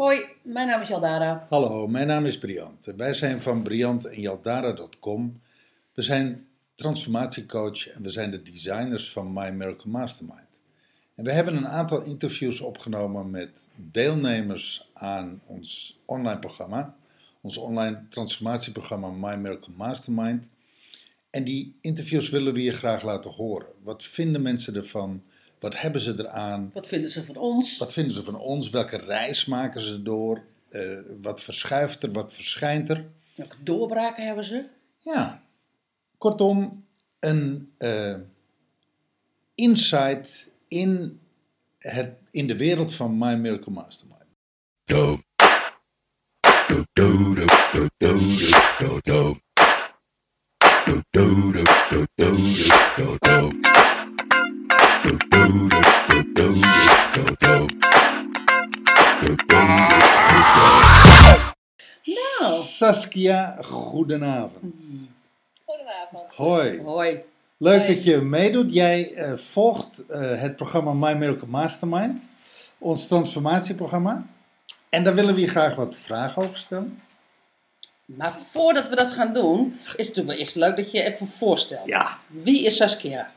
Hoi, mijn naam is Jaldara. Hallo, mijn naam is Briant. Wij zijn van Briant en Jaldara.com. We zijn transformatiecoach en we zijn de designers van My Miracle Mastermind. En we hebben een aantal interviews opgenomen met deelnemers aan ons online programma, ons online transformatieprogramma My Miracle Mastermind. En die interviews willen we je graag laten horen. Wat vinden mensen ervan? Wat hebben ze eraan? Wat vinden ze van ons? Wat vinden ze van ons? Welke reis maken ze door? Eh, wat verschuift er? Wat verschijnt er? Welke doorbraken hebben ze? Ja, kortom, een eh, insight in, het, in de wereld van My Miracle Mastermind. do do Saskia, goedenavond. Goedenavond. Hoi. hoi. Leuk Hoi. dat je meedoet. Jij eh, volgt eh, het programma My Miracle Mastermind, ons transformatieprogramma. En daar willen we je graag wat vragen over stellen. Maar voordat we dat gaan doen, is het natuurlijk wel eerst leuk dat je je even voorstelt. Ja. Wie is Saskia?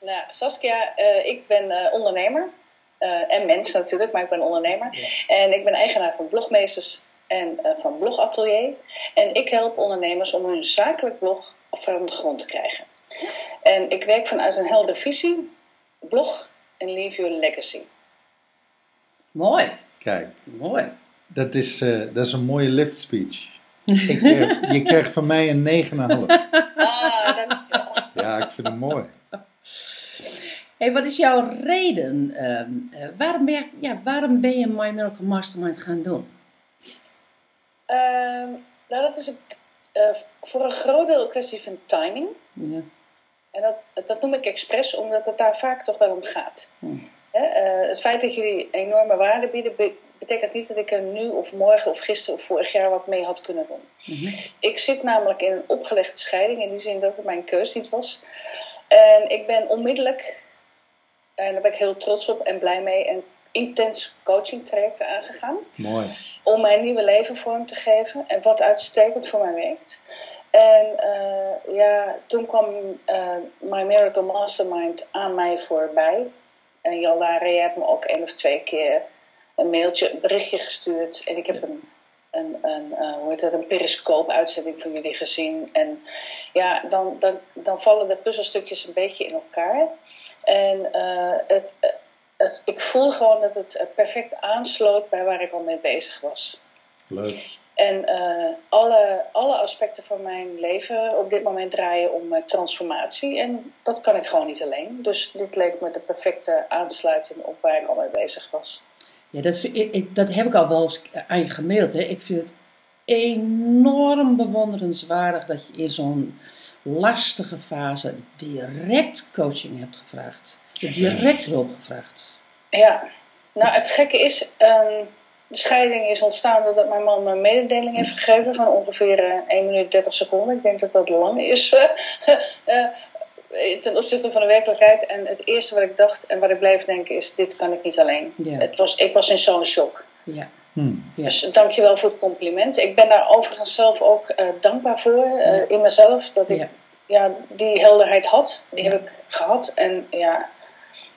Nou, Saskia, eh, ik ben eh, ondernemer. Eh, en mens natuurlijk, maar ik ben ondernemer. En ik ben eigenaar van Blogmeesters en eh, van Blogatelier. En ik help ondernemers om hun zakelijk blog van de grond te krijgen. En ik werk vanuit een heldere visie. Blog en leave your legacy. Mooi, Kijk, mooi. dat is, eh, dat is een mooie lift speech. Ik, je krijgt van mij een 9,5. Ah, dankjewel. Ja, ik vind het mooi. Hey, wat is jouw reden? ehm, eh, waarom, ben je, ja, waarom ben je My Miracle Mastermind gaan doen? Ehm, nou, dat is een, eh, voor een groot deel een kwestie van timing. Ja. En dat, dat noem ik expres, omdat het daar vaak toch wel om gaat. Hè, eh, het feit dat jullie enorme waarde bieden, be- betekent niet dat ik er nu of morgen of gisteren of vorig jaar wat mee had kunnen doen. Mhm. Ik zit namelijk in een opgelegde scheiding, in die zin dat het mijn keus niet was. En ik ben onmiddellijk, en daar ben ik heel trots op en blij mee, een intens coaching traject aangegaan Mooi. om mijn nieuwe leven vorm te geven en wat uitstekend voor mij werkt. En eh, ja, toen kwam eh, My Miracle Mastermind aan mij voorbij. En Jaldara, je hebt me ook één of twee keer een mailtje, een berichtje gestuurd. En ik heb een, een, een, eh, hoe heet dat, een periscoop-uitzending van jullie gezien. En ja, dan, dan, dan vallen de puzzelstukjes een beetje in elkaar. En het, ik voel gewoon dat het eh, perfect aansloot bij waar ik al mee bezig was. Leuk. En eh, alle, alle aspecten van mijn leven op dit moment draaien om eh, transformatie. En dat kan ik gewoon niet alleen. Dus dit leek me de perfecte aansluiting op waar ik al mee bezig was. Ja, dat, ik- dat heb ik al wel eens aan je gemaild. Hè. Ik vind het enorm bewonderenswaardig dat je in zo'n lastige fase direct coaching hebt gevraagd. Je direct hulp gevraagd. Ja, nou het gekke is, ehm, de scheiding is ontstaan doordat mijn man me een mededeling heeft gegeven van ongeveer eh, 1 minuut 30 seconden. Ik denk dat dat lang is eh, ten opzichte van de werkelijkheid. En het eerste wat ik dacht en wat ik bleef denken is, dit kan ik niet alleen. Ja. Het was, ik was in zo'n shock. Ja. Hm. Ja. Dus dankjewel voor het compliment. Ik ben daar overigens zelf ook eh, dankbaar voor eh, in mezelf. Dat ik Ja. ja, die helderheid had. Die heb ik gehad. En ja,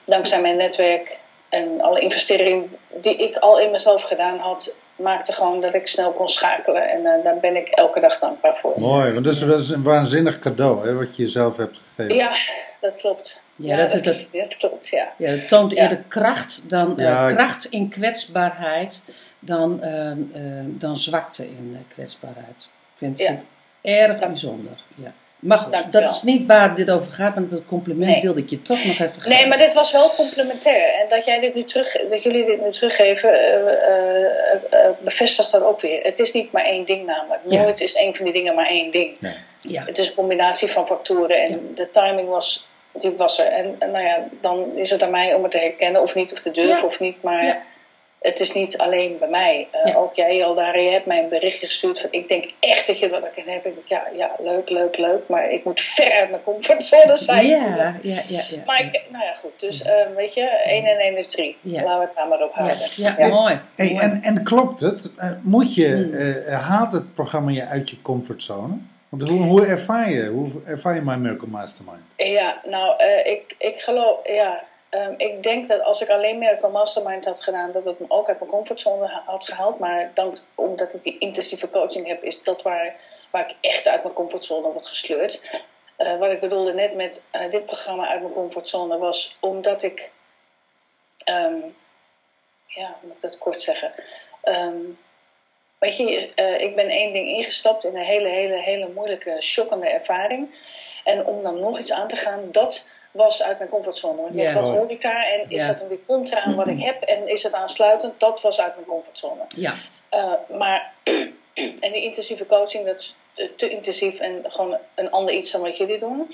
dankzij mijn netwerk en alle investeringen die ik al in mezelf gedaan had, maakte gewoon dat ik snel kon schakelen. En eh, daar ben ik elke dag dankbaar voor. Mooi, want dat is, dat is een waanzinnig cadeau hè, wat je jezelf hebt gegeven. Ja, dat klopt. Ja, dat is dat- dat klopt, ja. Ja, het toont Ja. eerder kracht dan eh, Ja, kracht in kwetsbaarheid dan, eh, eh, dan zwakte in kwetsbaarheid. Ik vind, het erg Dank- bijzonder. Ja. Maar goed, Dank dat wel. is niet waar dit over gaat, maar dat compliment Nee. wilde ik je toch nog even geven. Nee, maar dit was wel complementair. En dat, jij dit nu terug, dat jullie dit nu teruggeven, eh, eh, eh, bevestigt dat ook weer. Het is niet maar één ding namelijk. Ja. Nooit is één van die dingen maar één ding. Nee. Ja. Het is een combinatie van factoren en Ja. de timing was, die was er. En, en nou ja, dan is het aan mij om het te herkennen of niet, of te durven Ja. of niet. Maar Ja. het is niet alleen bij mij. Eh, Ja. Ook jij al daar, je hebt mij een berichtje gestuurd van ik denk echt dat je dat in hebt. Ik denk, ja, ja, leuk, leuk, leuk. Maar ik moet ver uit mijn comfortzone zijn. Ja, ja, ja, ja. Maar ik, nou ja, goed. Dus eh, weet je, 1 en 1 is 3. Ja. Laten we het daar maar op Ja, houden. ja, Ja. mooi. Hey, en, en klopt het? Eh, moet je, Hmm. eh, haalt het programma je uit je comfortzone? Want hoe, hoe ervaar je? Hoe ervaar je My Miracle Mastermind? Ja, nou, eh, ik, ik geloof, ja. ehm, ik denk dat als ik alleen Miracle Mastermind had gedaan, dat het me ook uit mijn comfortzone ha- had gehaald. Maar dank, omdat ik die intensieve coaching heb, is dat waar, waar ik echt uit mijn comfortzone word gesleurd. Eh, wat ik bedoelde net met eh, dit programma uit mijn comfortzone was omdat ik, ehm, ja, moet ik dat kort zeggen? Ehm, weet je, eh, ik ben één ding ingestapt in een hele, hele, hele moeilijke, shockende ervaring. En om dan nog iets aan te gaan, dat was uit mijn comfortzone. Want dacht, wat hoor ik daar? En is dat dan weer contra aan wat ik heb? En is het aansluitend? Dat was uit mijn comfortzone. Ja, Eh, maar, en die intensieve coaching, dat is te- te intensief en gewoon een ander iets dan wat jullie doen.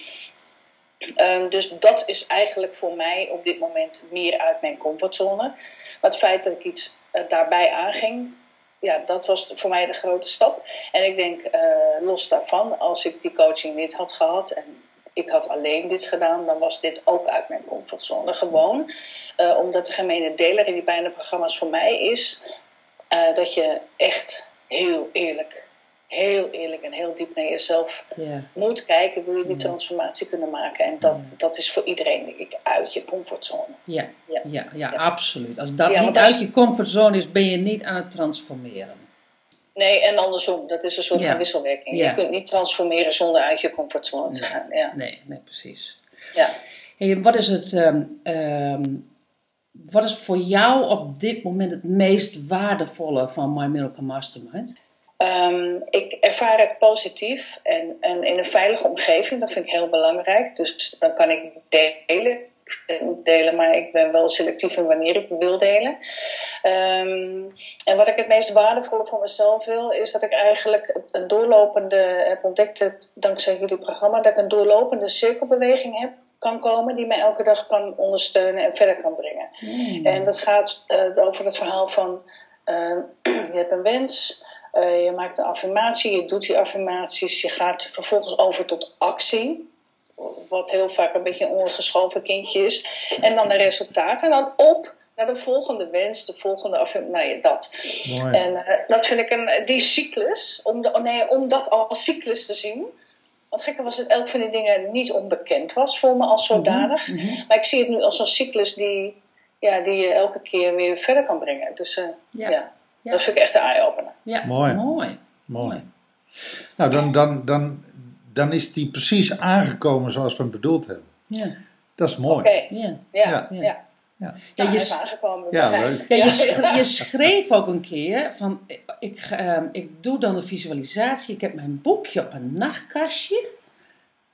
Ehm, dus dat is eigenlijk voor mij op dit moment meer uit mijn comfortzone. Maar het feit dat ik iets eh, daarbij aanging, ja, dat was voor mij de grote stap. En ik denk, eh, los daarvan, als ik die coaching niet had gehad en ik had alleen dit gedaan, dan was dit ook uit mijn comfortzone. Gewoon eh, omdat de gemene deler in die beide programma's voor mij is eh, dat je echt heel eerlijk, heel eerlijk en heel diep naar jezelf moet kijken, wil je die transformatie kunnen maken. En dat, dat is voor iedereen, denk ik, uit je comfortzone. Ja, Ja. ja, ja, absoluut. Als dat Ja, niet uit je comfortzone is, ben je niet aan het transformeren. Nee, en andersom, dat is een soort van wisselwerking. Je kunt niet transformeren zonder uit je comfortzone te Nee. gaan. Ja. Nee, nee, precies. Ja. Hey, wat is het... ehm, ehm, wat is voor jou op dit moment het meest waardevolle van My Miracle Mastermind? Ehm, ik ervaar het positief en, en in een veilige omgeving. Dat vind ik heel belangrijk. Dus dan kan ik delen. Wil delen, maar ik ben wel selectief in wanneer ik wil delen. Ehm, en wat ik het meest waardevolle voor mezelf wil, is dat ik eigenlijk een doorlopende, heb ontdekt, dankzij jullie programma, dat ik een doorlopende cirkelbeweging heb kan komen die mij elke dag kan ondersteunen en verder kan brengen. En dat gaat eh, over het verhaal van eh, je hebt een wens, eh, je maakt een affirmatie, je doet die affirmaties, je gaat vervolgens over tot actie. Wat heel vaak een beetje een ondergeschoven kindje is. En dan de resultaten. En dan op naar de volgende wens, de volgende affirmatie. Nou dat. Mooi. En eh, dat vind ik een, die cyclus, om, de, oh nee, om dat als cyclus te zien. Want gekke was het elk van die dingen niet onbekend was voor me als zodanig. Maar ik zie het nu als een cyclus die, ja, die je elke keer weer verder kan brengen. Dus eh, Ja. ja. Ja. dat vind ik echt een eye-opener. Ja, Mooi. mooi. Mooi. Nou, dan, dan, dan, dan is die precies aangekomen zoals we hem bedoeld hebben. Ja, Dat is mooi. Oké, ja. ja, Ja. ja. Ja. ja. Ja. Ja, Nou, je hij is s- aangekomen. Ja, leuk. Ja, je, schreef ook een keer van, ik, ik, ehm, ik doe dan de visualisatie, ik heb mijn boekje op een nachtkastje.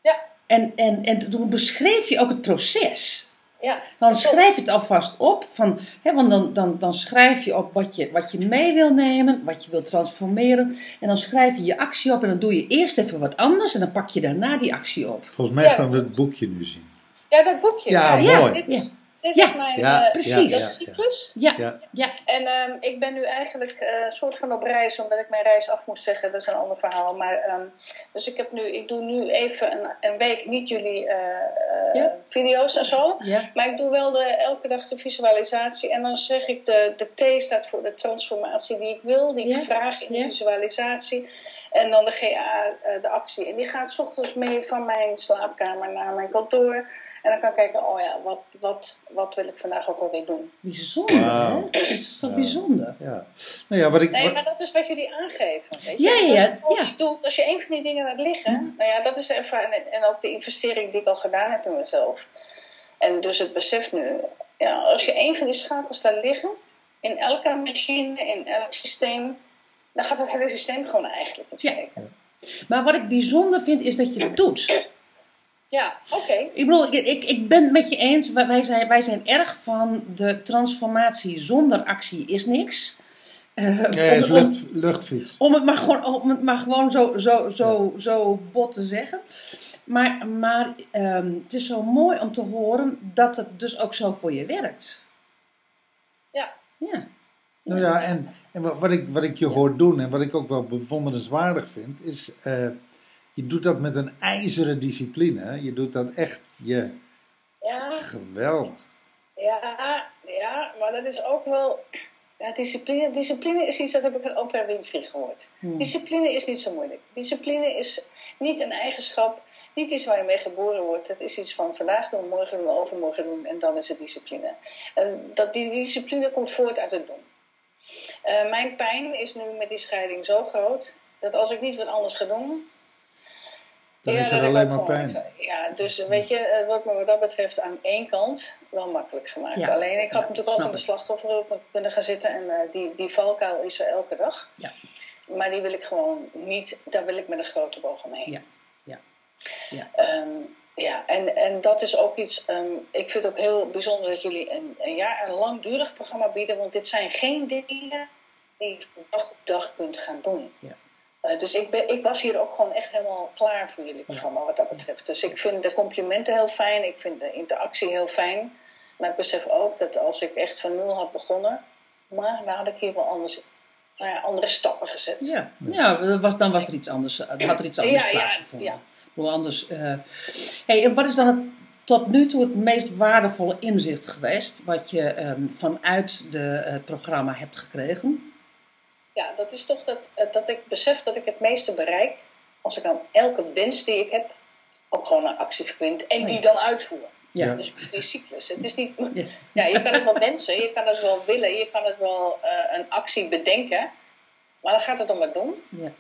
Ja. En, en, en toen beschreef je ook het proces. Ja, Dan schrijf je het alvast op, van, hè, want dan, dan, dan schrijf je op wat je, wat je mee wil nemen, wat je wil transformeren. En dan schrijf je je actie op en dan doe je eerst even wat anders en dan pak je daarna die actie op. Volgens mij Ja. gaan we het boekje nu zien. ja, dat boekje. Ja, Ja, mooi. Dit, Ja. is, dit Ja. is mijn Ja, eh, precies. dat ja, is cyclus. Ja, Ja. ja, En ehm, ik ben nu eigenlijk eh, een soort van op reis, omdat ik mijn reis af moest zeggen. Dat is een ander verhaal. Maar, ehm, dus ik, heb nu, ik doe nu even een, een week niet jullie eh, eh, Ja. video's en zo. ja. Maar ik doe wel de, elke dag de visualisatie. En dan zeg ik, de, de T staat voor de transformatie die ik wil. Die Ja. ik vraag in de visualisatie. En dan de GA, eh, de actie. En die gaat 's ochtends mee van mijn slaapkamer naar mijn kantoor. En dan kan ik kijken, oh ja, wat, wat, wat wil ik vandaag ook alweer doen. Bijzonder, Wauw. hè? Dat is toch Ja. bijzonder? Ja. Nou ja, wat ik... Nee, wat- maar dat is wat jullie aangeven. Weet je? Ja, ja, ja, Als je, ja. doet, als je een van die dingen laat liggen, nou ja, dat is de ervaring en- ook de investering die ik al gedaan heb in mezelf. En dus het besef nu, ja, als je een van die schakels laat liggen, in elke machine, in elk systeem, dan gaat het hele systeem gewoon eigenlijk niet Ja. werken. Maar wat ik bijzonder vind, is dat je het doet. Ja, oké. Ik bedoel, ik, ik, ben het met je eens. Wij wij zijn, wij zijn erg van de transformatie zonder actie is niks. Eh, Ja, ja, is lucht, luchtfiets. om het maar gewoon, om het maar gewoon zo, zo, zo, zo bot te zeggen. Maar, maar ehm, het is zo mooi om te horen dat het dus ook zo voor je werkt. Ja. Ja, Nou ja, en, en wat, wat ik, wat ik je hoor doen en wat ik ook wel bewonderenswaardig vind, is eh, je doet dat met een ijzeren discipline. hè. Je doet dat echt je Ja, geweldig. ja, ja, maar dat is ook wel. Ja, discipline, discipline is iets dat heb ik ook bij Winfried gehoord. Hmm. Discipline is niet zo moeilijk. Discipline is niet een eigenschap, niet iets waar je mee geboren wordt. Het is iets van vandaag doen, morgen doen, overmorgen doen en dan is het discipline. En dat, die discipline komt voort uit het doen. Eh, mijn pijn is nu met die scheiding zo groot dat als ik niet wat anders ga doen. Dan is er alleen maar pijn. Ja, dus weet je, het wordt me wat dat betreft aan één kant wel makkelijk gemaakt. Ja. Alleen ik had Ja, natuurlijk ook in de ik. slachtofferhulp kunnen gaan zitten en eh, die, die valkuil is er elke dag. Ja. Maar die wil ik gewoon niet, daar wil ik met een grote boog omheen. Ja, ja, ja. Ehm, ja, en, en dat is ook iets, ehm, ik vind het ook heel bijzonder dat jullie een, een jaar een langdurig programma bieden, want dit zijn geen dingen die je dag op dag kunt gaan doen. Ja. Eh, dus ik, ben, ik was hier ook gewoon echt helemaal klaar voor jullie programma wat dat betreft. Dus ik vind de complimenten heel fijn, ik vind de interactie heel fijn. Maar ik besef ook dat als ik echt van nul had begonnen, maar dan had ik hier wel anders, nou ja, andere stappen gezet. Ja, ja was, dan was er iets anders, eh, had er iets anders Ja, plaatsgevonden. ja. Anders, eh, hey, en wat is dan het, tot nu toe het meest waardevolle inzicht geweest wat je ehm, vanuit de, het programma hebt gekregen? Ja, dat is toch dat, eh, dat ik besef dat ik het meeste bereik als ik aan elke wens die ik heb ook gewoon een actie verbind en die dan uitvoer. Ja. Dus die cyclus. Het is niet, Ja. ja, je kan het wel wensen, je kan het wel willen, je kan het wel eh, een actie bedenken, maar dan gaat het om het doen. Ja.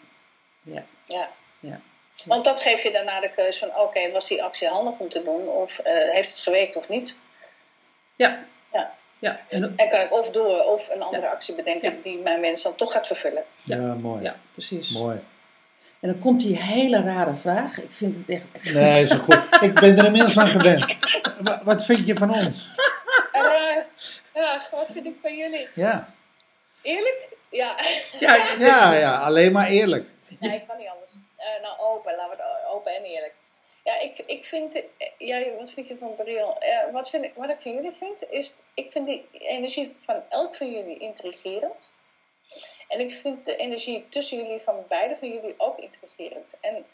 Ja. Ja. Ja. Want dat geeft je daarna de keuze van, oké, was die actie handig om te doen of eh, heeft het gewerkt of niet? Ja. Ja. Ja. En, En kan ik of door of een andere Ja. actie bedenken Ja. die mijn wens dan toch gaat vervullen. Ja, Ja. mooi. ja, precies. Mooi. En dan komt die hele rare vraag. Ik vind het echt... Nee, is goed. Ik ben er inmiddels aan gewend. Wa- Wat vind je van ons? Eh, ja, wat vind ik van jullie? Ja, Eerlijk? Ja. Ja, ja, ja alleen maar eerlijk. Nee, ik kan niet anders. Eh, nou, open. Laten we het open en eerlijk. Ja, ik, ik vind... eh, Ja, wat vind je van Briel? Eh, wat, vind ik, wat ik van jullie vind, is... Ik vind die energie van elk van jullie intrigerend. En ik vind de energie tussen jullie, van beide van jullie, ook intrigerend. En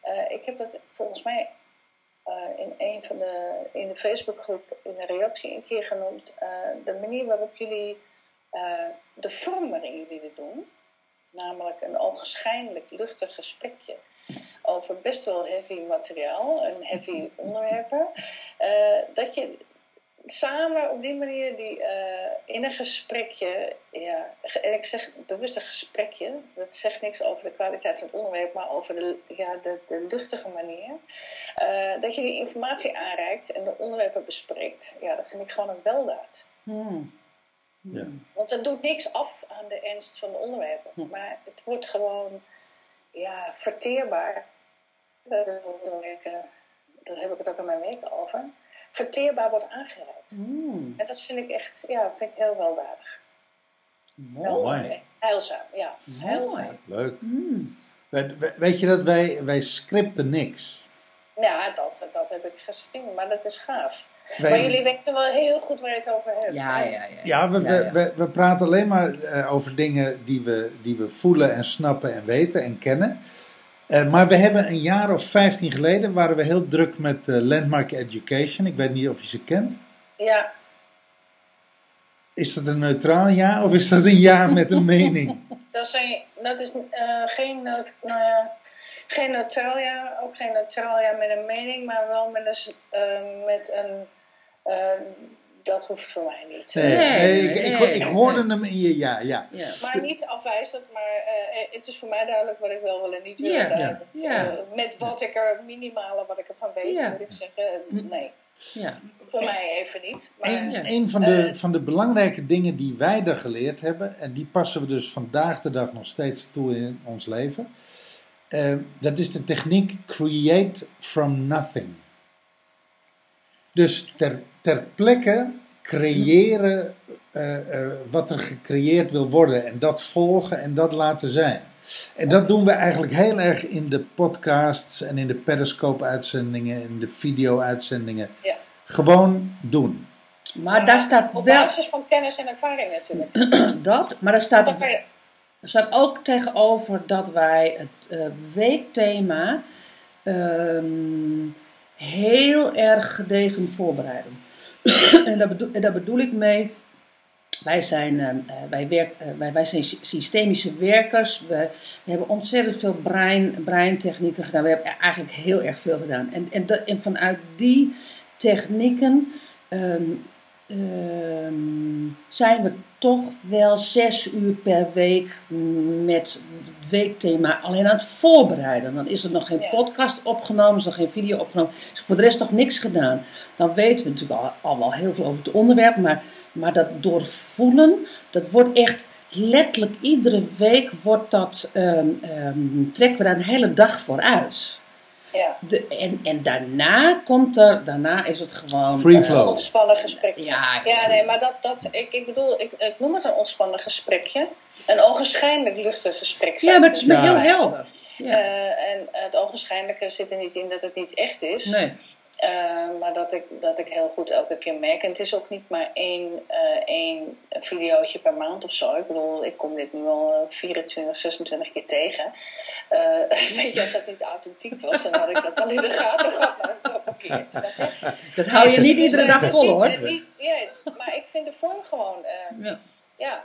eh, ik heb dat volgens mij in een van de... In de Facebookgroep in een reactie een keer genoemd. de manier waarop jullie... de vorm waarin jullie dit doen namelijk een ogenschijnlijk luchtig gesprekje over best wel heavy materiaal en heavy onderwerpen. eh, dat je samen op die manier die, eh, in een gesprekje, ja, en ik zeg bewust een gesprekje, dat zegt niks over de kwaliteit van het onderwerp, maar over de, ja, de, de luchtige manier, eh, dat je die informatie aanreikt en de onderwerpen bespreekt. Ja, dat vind ik gewoon een weldaad. Hmm. Ja. Want het doet niks af aan de ernst van de onderwerpen. Hm. Maar het wordt gewoon ja, verteerbaar. Dat, is eh, daar heb ik het ook in mijn weken over. Verteerbaar wordt aangereikt. Hmm. En dat vind ik echt ja, vind ik heel weldadig. Mooi. Mooi. Heilzaam, ja. Mooi. Heilzaam. Leuk. Hmm. We- we- Weet je dat wij, wij scripten niks. Ja, dat, dat heb ik gezien, maar dat is gaaf. Wij- Maar jullie weten wel heel goed waar je het over hebt. Ja, ja, ja. Ja, we, we, we, we praten alleen maar eh, over dingen die we, die we voelen en snappen en weten en kennen. Eh, maar we hebben een jaar of 15 geleden waren we heel druk met eh, Landmark Education. Ik weet niet of je ze kent. Ja, Is dat een neutraal ja of is dat een ja met een mening? dat, zijn, dat is eh, geen, nou ja, geen neutraal ja, ook geen neutraal ja met een mening, maar wel met een, eh, met een eh, dat hoeft voor mij niet. Nee, Nee, nee, ik, ik, nee, ik hoorde hem in je ja. ja. Ja. Maar niet afwijzend, maar eh, het is voor mij duidelijk wat ik wel wil en niet wil. Ja, Daar ja, met wat ik er, minimale wat ik ervan weet, Ja. moet ik zeggen, eh, nee. Ja. Voor mij even niet. Maar, Een, Ja. een van, de, van de belangrijke dingen die wij er geleerd hebben, en die passen we dus vandaag de dag nog steeds toe in ons leven, eh, dat is de techniek create from nothing. Dus ter, ter plekke creëren eh, eh, wat er gecreëerd wil worden en dat volgen en dat laten zijn. En dat doen we eigenlijk heel erg in de podcasts en in de Periscope-uitzendingen, in de video-uitzendingen. Ja. Gewoon doen. Maar daar staat Op wel basis van kennis en ervaring natuurlijk. dat, maar daar staat, er staat ook tegenover dat wij het eh, weekthema ehm, heel erg gedegen voorbereiden. en, daar bedoel, en bedoel ik mee. Wij zijn, eh, eh, wij, werk, eh, wij, zijn sy- systemische werkers. We, we hebben ontzettend veel brein, breintechnieken gedaan. We hebben e- eigenlijk heel erg veel gedaan. En, en, dat, en vanuit die technieken ehm, ehm, zijn we toch wel zes uur per week met het weekthema alleen aan het voorbereiden. Dan is er nog geen Ja. podcast opgenomen, is er nog geen video opgenomen. Is voor de rest toch niks gedaan. Dan weten we natuurlijk al, al wel heel veel over het onderwerp, maar, maar dat doorvoelen, dat wordt echt letterlijk iedere week wordt dat, ehm, ehm, trekken we daar een hele dag voor uit. Ja. De, en, en daarna komt er, daarna is het gewoon... Free eh, ontspannen gesprek. Ja, Ja, nee, maar dat, dat ik, ik bedoel, ik, ik noem het een ontspannen gesprekje. Een ogenschijnlijk luchtig gesprek. Ja, maar het is me Ja. heel helder. Ja. Eh, en het ogenschijnlijke zit er niet in dat het niet echt is. Nee. Eh, maar dat ik, dat ik heel goed elke keer merk. En het is ook niet maar één, eh één videootje per maand of zo. Ik bedoel, ik kom dit nu al eh, 24, 26 keer tegen. Eh, weet je, als dat niet authentiek was, dan had ik dat wel in de gaten gehad. Maar dat hou je niet Dus, iedere eh, dag vol hoor. eh, niet- ja, maar ik vind de vorm gewoon, eh, Ja, ja,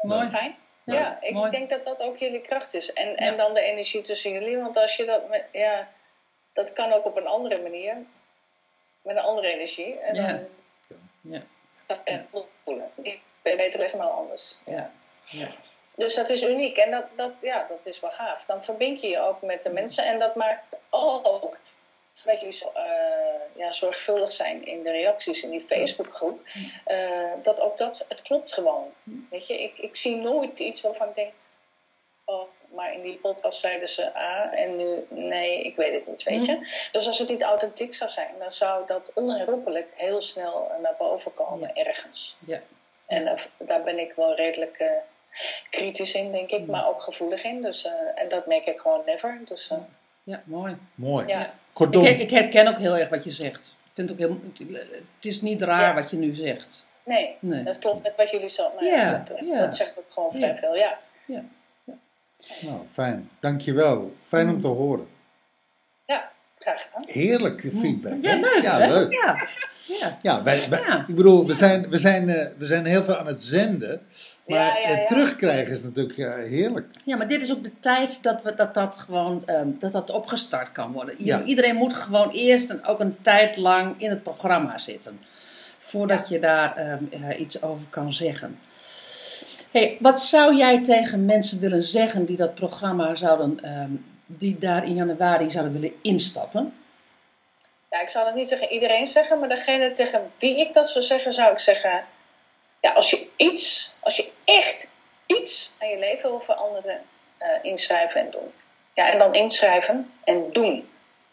mooi. fijn. Ja, Ja, ik mooi. denk dat dat ook jullie kracht is. En, en dan de energie tussen jullie. Want als je dat, met, ja, dat kan ook op een andere manier. Met een andere energie. En Ja. dan Ja, kan je het voelen. Ik ben beter helemaal anders. ja, ja. Dus dat is uniek. En dat, dat, ja, dat is wel gaaf. Dan verbind je je ook met de mensen. En dat maakt ook dat jullie zo, eh, ja, zorgvuldig zijn in de reacties in die Facebookgroep. eh, dat ook dat, het klopt gewoon. Weet je, ik, ik zie nooit iets waarvan ik denk, oh, maar in die podcast zeiden ze A en nu nee, ik weet het niet, weet je. Dus als het niet authentiek zou zijn, dan zou dat onherroepelijk heel snel eh, naar boven komen ergens. ja. En eh, daar ben ik wel redelijk eh, kritisch in, denk ik, maar ook gevoelig in. Dus, eh, en dat merk ik gewoon never. Dus eh, ja mooi. Mooi. ja. Ik, Kortom, ik herken ook heel erg wat je zegt. Ik vind het ook heel, het is niet raar Ja. wat je nu zegt. Nee, Nee. dat klopt met wat jullie zo. Nou, Ja, dat, ja. dat zegt ook gewoon vrij Ja. veel, ja. Nou, fijn. Dankjewel. Fijn om te horen. Ja, graag gedaan. Heerlijke feedback. Ja, leuk. Ja, leuk. Ja. ja. Ja, wij, wij- Ja. ik bedoel, we zijn, we, zijn, eh, we zijn heel veel aan het zenden. Maar Ja, ja, het ja. terugkrijgen is natuurlijk ja, heerlijk. Ja, maar dit is ook de tijd dat we, dat, dat, gewoon, ehm, dat dat opgestart kan worden. Iedereen moet gewoon eerst en ook een tijd lang in het programma zitten. Voordat je daar ehm, eh, iets over kan zeggen. Hey, wat zou jij tegen mensen willen zeggen die dat programma zouden, ehm, die daar in januari zouden willen instappen? Ja, ik zou dat niet tegen iedereen zeggen, maar degene tegen wie ik dat zou zeggen, zou ik zeggen: ja, als je iets, als je echt iets aan je leven wil veranderen, eh, inschrijven en doen. Ja, en dan inschrijven en doen.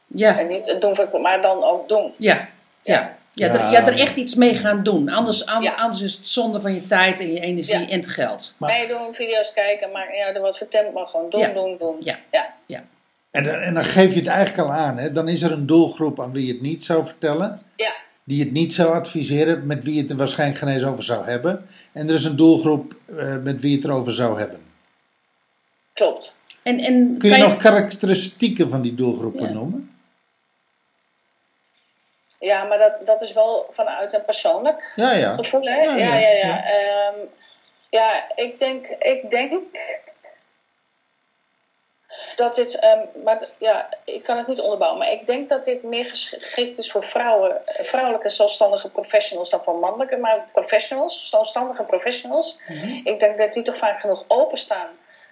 Ja, En niet het doen, maar dan ook doen. ja, ja. Ja, Ja. er, ja, er echt iets mee gaan doen. Anders, an- Ja. anders is het zonde van je tijd en je energie Ja. en het geld. Maar- Meedoen, video's kijken, maar ja, er wat verteld, maar gewoon doen, Ja. doen, doen. Ja. ja. Ja. En, dan- en dan geef je het eigenlijk al aan. Hè? Dan is er een doelgroep aan wie je het niet zou vertellen. Ja. Die het niet zou adviseren. Met wie je het er waarschijnlijk geen eens over zou hebben. En er is een doelgroep eh, met wie je het erover zou hebben. klopt. En, en Kun je kan nog karakteristieken van die doelgroepen Ja. noemen? Ja, maar dat, dat is wel vanuit een persoonlijk Ja, ja. gevoel, hè? Ja, Ja, ja, ja, ja. Ehm, ja, ik denk, ik denk dat dit, ehm, maar ja, ik kan het niet onderbouwen, maar ik denk dat dit meer geschikt is voor vrouwen, vrouwelijke zelfstandige professionals dan voor mannelijke, maar professionals, zelfstandige professionals. Ik denk dat die toch vaak genoeg openstaan.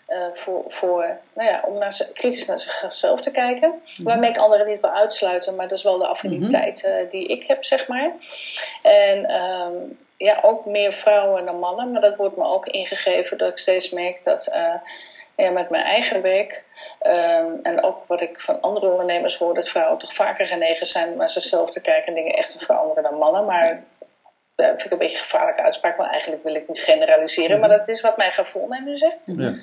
Eh voor, voor, nou ja, om naar, kritisch naar zichzelf te kijken. Waarmee ik anderen niet wil uitsluiten, maar dat is wel de affiniteit eh, die ik heb, zeg maar. En ehm, ja, ook meer vrouwen dan mannen, maar dat wordt me ook ingegeven dat ik steeds merk dat eh, ja, met mijn eigen werk ehm, en ook wat ik van andere ondernemers hoor, dat vrouwen toch vaker genegen zijn om naar zichzelf te kijken en dingen echt te veranderen dan mannen. Maar dat vind ik een beetje een gevaarlijke uitspraak, maar eigenlijk wil ik niet generaliseren, maar dat is wat mijn gevoel mij nu zegt. Ja.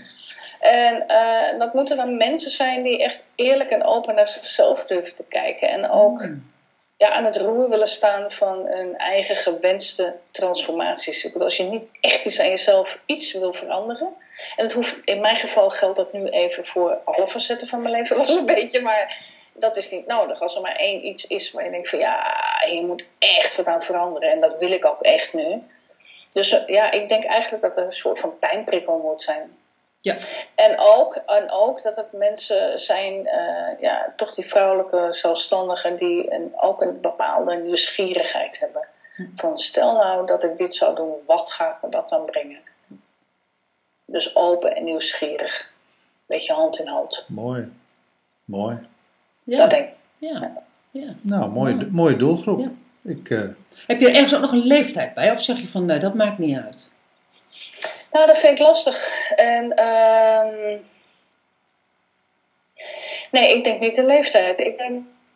En eh, dat moeten dan mensen zijn die echt eerlijk en open naar zichzelf durven te kijken. En ook ja, aan het roer willen staan van een eigen gewenste transformaties. Ik bedoel, als je niet echt iets aan jezelf iets wil veranderen. En het hoeft, in mijn geval geldt dat nu even voor alle facetten van mijn leven was een beetje, maar dat is niet nodig. Als er maar één iets is waar je denkt van ja, je moet echt wat aan veranderen. En dat wil ik ook echt nu. Dus eh, ja, ik denk eigenlijk dat er een soort van pijnprikkel moet zijn. Ja. En ook, en ook dat het mensen zijn, eh, ja, toch die vrouwelijke zelfstandigen, die een, ook een bepaalde nieuwsgierigheid hebben. Van stel nou dat ik dit zou doen, wat gaat me dat dan brengen? Dus open en nieuwsgierig. Beetje hand in hand. Mooi. Mooi. Ja. Dat denk ik. ja. ja. Nou, mooie, Ja. mooie doelgroep. Ja. Ik, eh, Heb je er ergens ook nog een leeftijd bij? Of zeg je van nee, dat maakt niet uit? Nou, dat vind ik lastig. En, ehm, nee, ik denk niet de leeftijd. Ik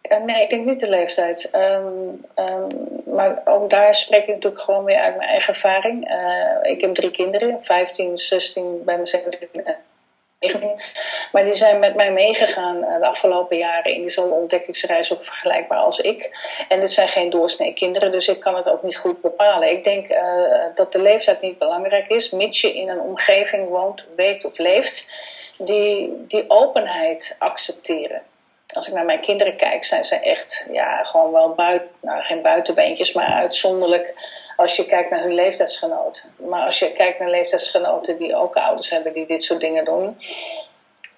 eh, nee, ik denk niet de leeftijd. Ehm, ehm, maar ook daar spreek ik natuurlijk gewoon weer uit mijn eigen ervaring. Eh, ik heb drie kinderen, 15, 16, bijna 17 en 19. Maar die zijn met mij meegegaan eh, de afgelopen jaren in diezelfde ontdekkingsreis, ook vergelijkbaar als ik. En dit zijn geen doorsnee kinderen, dus ik kan het ook niet goed bepalen. Ik denk eh, dat de leeftijd niet belangrijk is, mits je in een omgeving woont, weet of leeft, die, die openheid accepteren. Als ik naar mijn kinderen kijk, zijn ze echt ja, gewoon wel buiten, nou geen buitenbeentjes, maar uitzonderlijk als je kijkt naar hun leeftijdsgenoten. Maar als je kijkt naar leeftijdsgenoten die ook ouders hebben die dit soort dingen doen,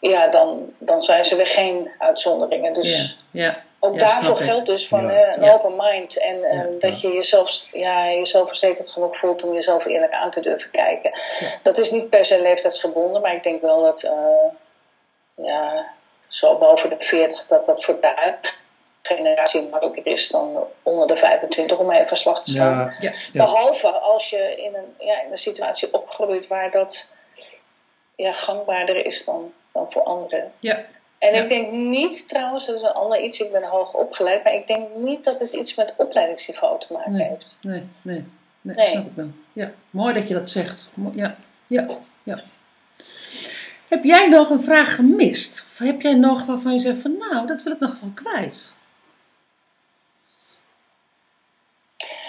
ja, dan, dan zijn ze weer geen uitzonderingen. Dus Ja. ja. ook Ja, daarvoor geldt dus van Ja. eh, een Ja. open mind. En eh, Ja. dat je jezelf, ja, jezelf verzekerd genoeg voelt om jezelf eerlijk aan te durven kijken. Dat is niet per se leeftijdsgebonden, maar ik denk wel dat eh, ja, zo boven de 40 dat dat voor de generatie makkelijker is dan onder de 25 om even slag te slaan. ja. Behalve als je in een, ja, in een situatie opgroeit waar dat ja, gangbaarder is dan, dan voor anderen. Ja. En Ja. ik denk niet trouwens, dat is een ander iets, ik ben hoog opgeleid, maar ik denk niet dat het iets met opleidingsniveau te maken Nee. heeft. Nee, nee, nee, Nee. snap ik wel. Ja, mooi dat je dat zegt. Ja, ja, ja. Heb jij nog een vraag gemist? Of heb jij nog waarvan je zegt van nou, dat wil ik nog wel kwijt?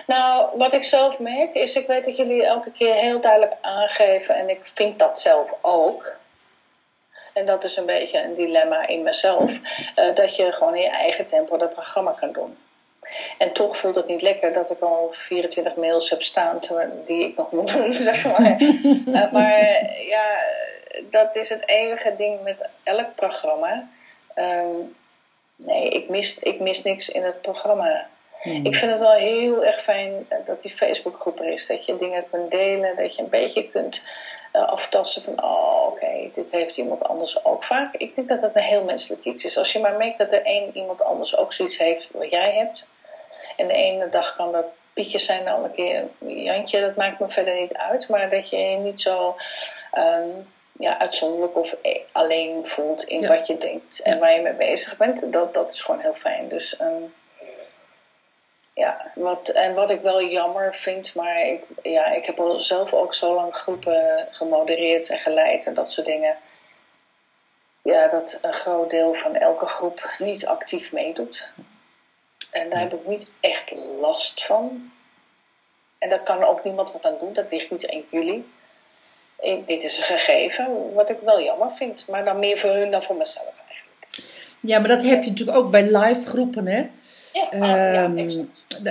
Nou, wat ik zelf merk is, ik weet dat jullie elke keer heel duidelijk aangeven, en ik vind dat zelf ook. En dat is een beetje een dilemma in mezelf, eh, dat je gewoon in je eigen tempo dat programma kan doen. En toch voelt het niet lekker dat ik al 24 mails heb staan die ik nog moet doen, zeg maar. Eh, maar ja, dat is het eeuwige ding met elk programma. Ehm, nee, ik mis, ik mis niks in het programma. Ik vind het wel heel erg fijn eh, dat die Facebookgroep er is. Dat je dingen kunt delen, dat je een beetje kunt eh, aftasten van... oh, oké, dit heeft iemand anders ook vaak. Ik denk dat het een heel menselijk iets is. Als je maar merkt dat er één iemand anders ook zoiets heeft wat jij hebt... en de ene dag kan dat Pietje zijn, de andere keer Jantje... dat maakt me verder niet uit. Maar dat je je niet zo... ehm, ja, uitzonderlijk of eh, alleen voelt in Ja. wat je denkt en waar je mee bezig bent, dat, dat is gewoon heel fijn. Dus ehm, ja, wat, en wat ik wel jammer vind, maar ik, ja, ik heb al zelf ook zo lang groepen gemodereerd en geleid en dat soort dingen. Ja, dat een groot deel van elke groep niet actief meedoet. En daar heb ik niet echt last van. En daar kan ook niemand wat aan doen, dat ligt niet aan jullie. Ik, dit is een gegeven, wat ik wel jammer vind, maar dan meer voor hun dan voor mezelf eigenlijk. Ja, maar dat heb je natuurlijk ook bij live groepen, hè? Ja, ah, ja, Ehm,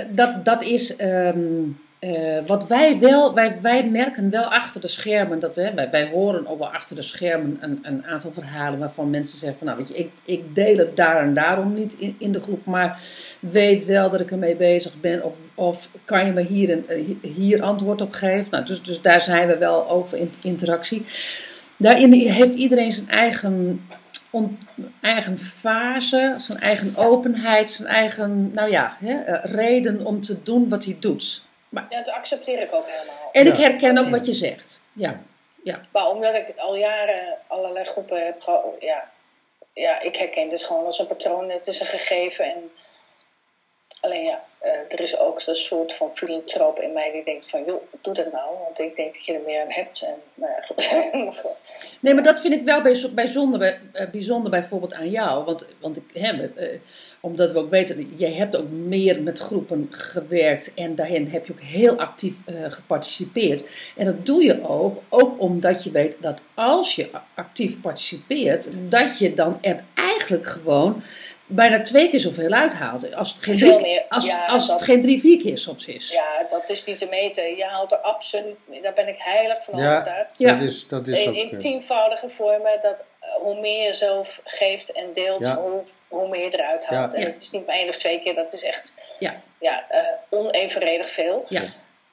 dat, dat is ehm, eh, wat wij wel, wij, wij merken wel achter de schermen, dat, hè, wij, wij horen ook wel achter de schermen een, een aantal verhalen waarvan mensen zeggen van nou weet je, ik, ik deel het daar en daarom niet in, in de groep, maar weet wel dat ik ermee bezig ben of, of kan je me hier, een, eh, hier antwoord op geven. Nou, dus, dus daar zijn we wel over in interactie. Daarin heeft iedereen zijn eigen eigen fase, zijn eigen openheid, zijn eigen, nou ja, hè, eh, reden om te doen wat hij doet. Maar, Ja, dat accepteer ik ook helemaal. en ik herken ook wat je zegt. Ja, ja, Maar omdat ik al jaren allerlei groepen heb gehad, ja, ja, ik herken dit gewoon als een patroon. Het is een gegeven en alleen ja, eh, er is ook een soort van filantroop in mij die denkt van, joh, doe dat nou, want ik denk dat je er meer aan hebt. En, nou ja, goed. Nee, maar dat vind ik wel bijz- bijzonder, bij- eh, bijzonder bijvoorbeeld aan jou. Want, want ik, hè, eh, omdat we ook weten, jij hebt ook meer met groepen gewerkt. En daarin heb je ook heel actief eh, geparticipeerd. En dat doe je ook, ook omdat je weet dat als je actief participeert, dat je dan er eigenlijk gewoon bijna twee keer zoveel uithaalt. Als het geen Veel drie, meer, als, ja, als het geen drie, vier keer soms is. ja, dat is niet te meten. Je haalt er absoluut, daar ben ik heilig van Ja, overtuigd. Ja. dat is, dat is ook... In, in eh, tienvoudige vormen, dat hoe meer je zelf geeft en deelt, Ja. hoe, hoe meer je eruit haalt. Ja. En het is niet maar één of twee keer, dat is echt Ja. ja, eh, onevenredig veel. Ja.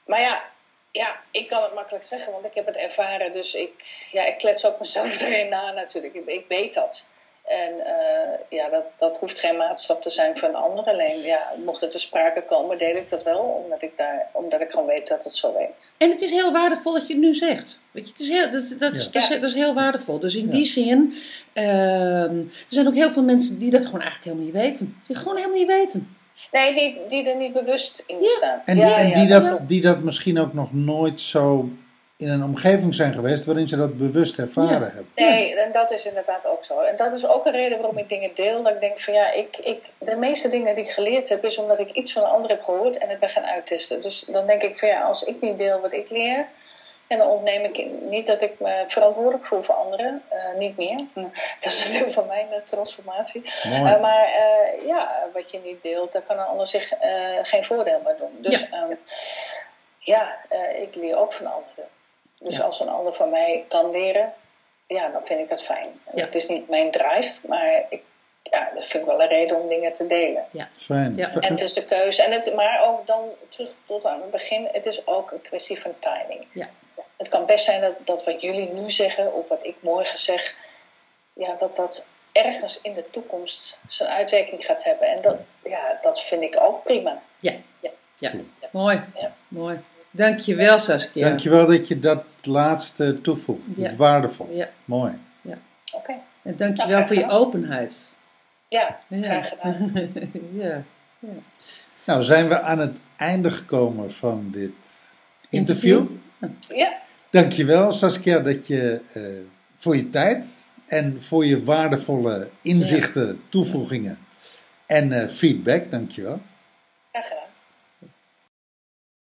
Maar ja, ja, ik kan het makkelijk zeggen, want ik heb het ervaren. Dus ik, ja, ik klets ook mezelf erin na natuurlijk. Ik, ik weet dat. En eh, ja, dat, dat hoeft geen maatstaf te zijn voor een ander. Alleen, ja, mocht het te sprake komen, deel ik dat wel. Omdat ik, daar, omdat ik gewoon weet dat het zo werkt. En het is heel waardevol dat je het nu zegt. Weet je, het is heel, dat, dat, is, Ja. dat, is, dat is heel waardevol. Dus in Ja. die zin, ehm, er zijn ook heel veel mensen die dat gewoon eigenlijk helemaal niet weten. Die gewoon helemaal niet weten. Nee, die, die er niet bewust in Ja. staan. En, Ja, die, en die, dat die dat misschien ook nog nooit zo in een omgeving zijn geweest waarin ze dat bewust ervaren Ja. hebben. Nee, en dat is inderdaad ook zo. En dat is ook een reden waarom ik dingen deel. Dat ik denk van ja, ik, ik, de meeste dingen die ik geleerd heb, is omdat ik iets van een ander heb gehoord en het ben gaan uittesten. Dus dan denk ik van ja, als ik niet deel wat ik leer, en dan ontneem ik niet dat ik me verantwoordelijk voel voor anderen. eh, niet meer. Dat is een deel van mijn transformatie. Eh, maar eh, ja, wat je niet deelt, daar kan een ander zich eh, geen voordeel bij doen. Dus ja, ja eh, ik leer ook van anderen. Dus Ja. als een ander van mij kan leren, ja, dan vind ik dat fijn. Ja. Het is niet mijn drive, maar ik, ja, dat vind ik wel een reden om dingen te delen. Fijn. Ja. Fijn. En het is de keuze. En het, maar ook dan terug tot aan het begin, het is ook een kwestie van timing. Ja. Het kan best zijn dat, dat wat jullie nu zeggen, of wat ik morgen zeg, ja, dat dat ergens in de toekomst zijn uitwerking gaat hebben. En dat, ja, dat vind ik ook prima. Ja, ja. Ja. mooi. Ja. mooi. Dankjewel Saskia. Dankjewel dat je dat laatste toevoegt. Dat is Ja. waardevol. Ja. Mooi. Oké. En dankjewel Nou, voor je openheid. Ja, Ja. graag gedaan. ja. Nou, zijn we aan het einde gekomen van dit interview. Ja, Dankjewel Saskia dat je eh, voor je tijd en voor je waardevolle inzichten, toevoegingen en eh, feedback. Dankjewel. graag gedaan.